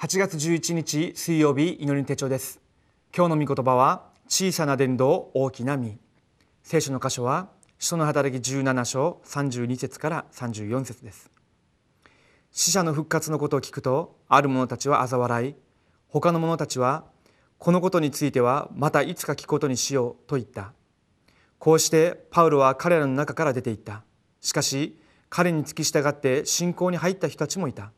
8月11日水曜日祈りの手帳です。今日の御言葉は小さな伝道大きな実聖書の箇所は使徒の働き17章32節から34節です。死者の復活のことを聞くとある者たちは嘲笑い他の者たちはこのことについてはまたいつか聞くことにしようと言った。こうしてパウロは彼らの中から出ていった。しかし彼に付き従って信仰に入った人たちもいた。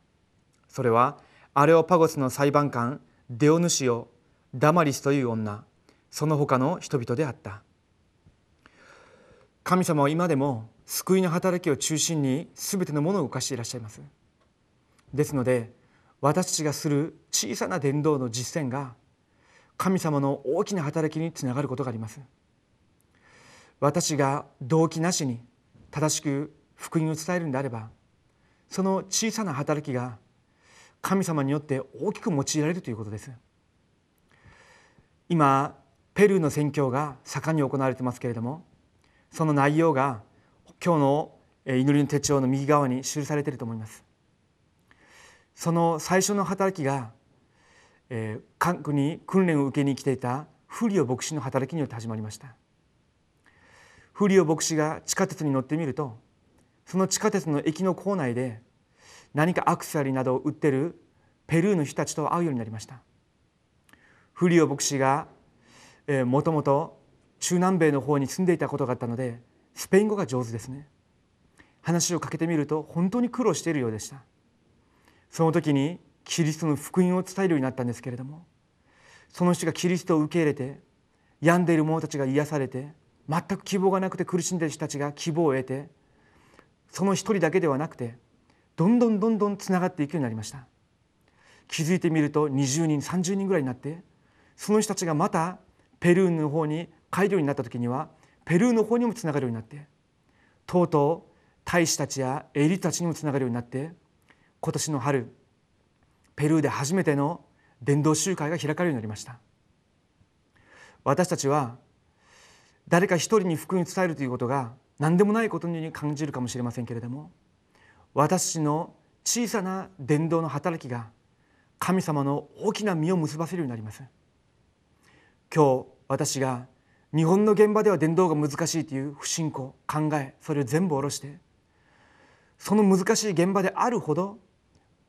それはアレオパゴスの裁判官デオヌシオダマリスという女。その他の人々であった。神様は今でも救いの働きを中心に全てのものを動かしていらっしゃいます。ですので私たちがする小さな伝道の実践が神様の大きな働きにつながることがあります。私が動機なしに正しく福音を伝えるんであればその小さな働きが神様によって大きく用いられるということです。今ペルーの宣教が盛んに行われてますけれどもその内容が今日の祈りの手帳の右側に記されていると思います。その最初の働きが、えー、韓国に訓練を受けに来ていたフリオ牧師の働きによって始まりました。フリオ牧師が地下鉄に乗ってみるとその地下鉄の駅の構内で何かアクセサリーなどを売ってるペルーの人たちと会うようになりました。フリオ牧師がもともと中南米の方に住んでいたことがあったのでスペイン語が上手ですね。話をかけてみると本当に苦労しているようでした。その時にキリストの福音を伝えるようになったんですけれどもその人がキリストを受け入れて病んでいる者たちが癒されて全く希望がなくて苦しんでいる人たちが希望を得てその一人だけではなくてどんどんどんどんつながっていくようになりました。気づいてみると20人30人ぐらいになってその人たちがまたペルーの方に帰るようになった時にはペルーの方にもつながるようになってとうとう大使たちやエリートたちにもつながるようになって今年の春ペルーで初めての伝道集会が開かれるようになりました。私たちは誰か一人に福音を伝えるということが何でもないことに感じるかもしれませんけれども私の小さな伝道の働きが神様の大きな実を結ばせるようになります。今日私が日本の現場では伝道が難しいという不信仰考えそれを全部下ろしてその難しい現場であるほど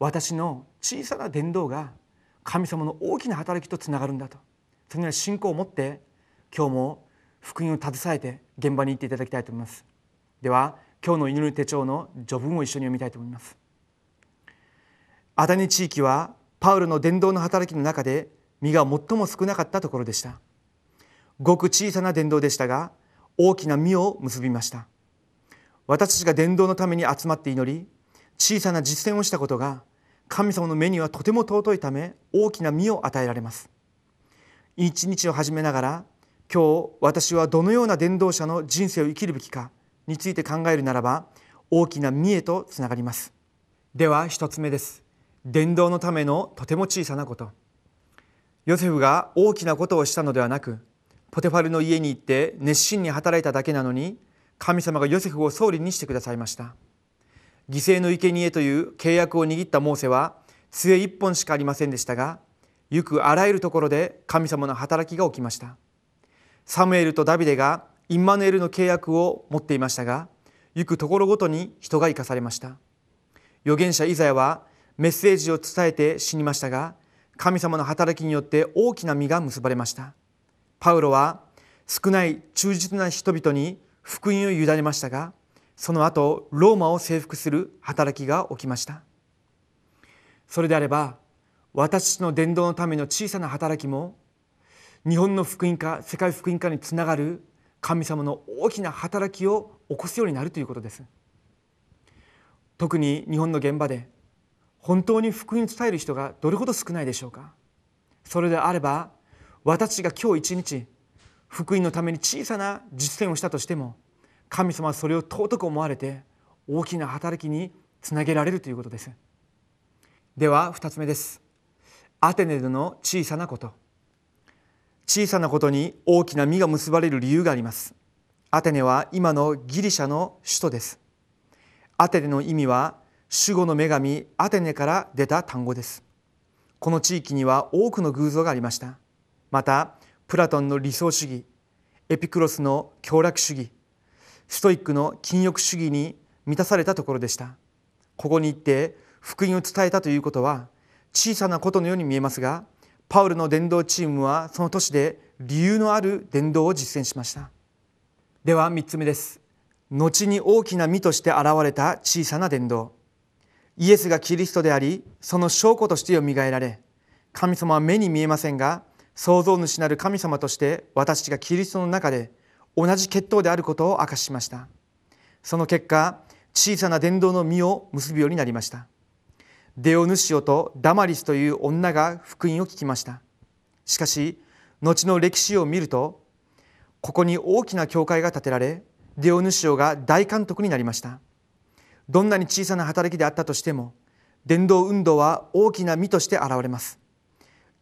私の小さな伝道が神様の大きな働きとつながるんだと。そのような信仰を持って今日も福音を携えて現場に行っていただきたいと思います。では今日の祈り手帳の序文を一緒に読みたいと思います。アダニ地域はパウロの伝道の働きの中で実が最も少なかったところでした。ごく小さな伝道でしたが大きな実を結びました。私たちが伝道のために集まって祈り小さな実践をしたことが神様の目にはとても尊いため大きな実を与えられます。一日を始めながら今日私はどのような伝道者の人生を生きるべきかについて考えるならば大きな見栄とつながります。では一つ目です。伝道のためのとても小さなこと。ヨセフが大きなことをしたのではなくポテファルの家に行って熱心に働いただけなのに神様がヨセフを総理にしてくださいました。犠牲の生贄という契約を握ったモーセは杖一本しかありませんでしたがゆくあらゆるところで神様の働きが起きました。サムエルとダビデがインマヌエルの契約を持っていましたが行くところごとに人が生かされました。預言者イザヤはメッセージを伝えて死にましたが神様の働きによって大きな実が結ばれました。パウロは少ない忠実な人々に福音を委ねましたがその後ローマを征服する働きが起きました。それであれば私の伝道のための小さな働きも日本の福音化世界福音化につながる神様の大きな働きを起こすようになるということです。特に日本の現場で本当に福音伝える人がどれほど少ないでしょうか。それであれば私が今日一日福音のために小さな実践をしたとしても神様はそれを尊く思われて大きな働きにつなげられるということです。では2つ目です。アテネでの小さなこと。小さなことに大きな実が結ばれる理由があります。アテネは今のギリシャの首都です。アテネの意味は守護の女神アテネから出た単語です。この地域には多くの偶像がありました。またプラトンの理想主義エピクロスの享楽主義ストイックの禁欲主義に満たされたところでした。ここに行って福音を伝えたということは小さなことのように見えますがパウルの伝道チームはその年で理由のある伝道を実践しました。では3つ目です。後に大きな実として現れた小さな伝道。イエスがキリストでありその証拠としてよみがえられ神様は目に見えませんが創造主なる神様として私たちがキリストの中で同じ血統であることを明かしました。その結果小さな伝道の実を結ぶようになりました。デオヌシオとダマリスという女が福音を聞きました。しかし後の歴史を見るとここに大きな教会が建てられデオヌシオが大監督になりました。どんなに小さな働きであったとしても伝道運動は大きな実として現れます。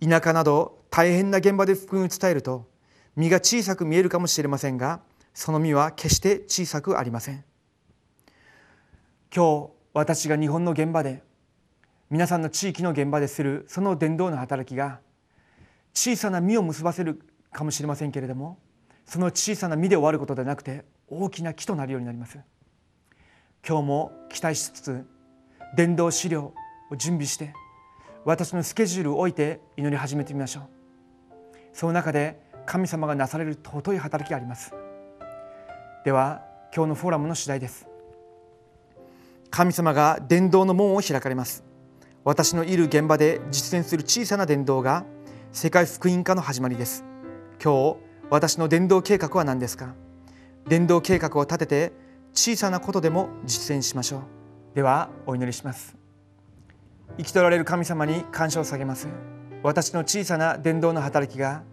田舎など大変な現場で福音を伝えると実が小さく見えるかもしれませんがその実は決して小さくありません。今日私が日本の現場で皆さんの地域の現場でするその伝道の働きが小さな実を結ばせるかもしれませんけれどもその小さな実で終わることではなくて大きな木となるようになります。今日も期待しつつ伝道資料を準備して私のスケジュールを置いて祈り始めてみましょう。その中で神様がなされる尊い働きがあります。では今日のフォーラムの次第です。神様が伝道の門を開かれます。私のいる現場で実践する小さな伝道が世界福音化の始まりです。今日私の伝道計画は何ですか？伝道計画を立てて小さなことでも実践しましょう。ではお祈りします。生きとられる神様に感謝を下げます。私の小さな伝道の働きが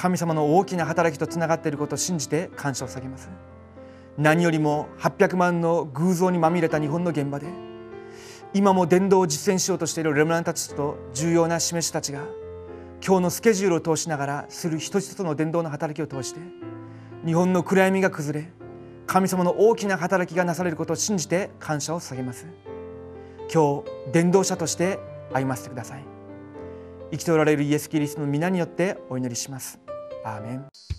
神様の大きな働きとつながっていることを信じて感謝を下げます。何よりも800万の偶像にまみれた日本の現場で今も伝道を実践しようとしているレムランたちと重要な示したちが今日のスケジュールを通しながらする一つ一つの伝道の働きを通して日本の暗闇が崩れ神様の大きな働きがなされることを信じて感謝を捧げます。今日伝道者として歩ませてください。生きておられるイエス・キリストの皆によってお祈りします。アーメン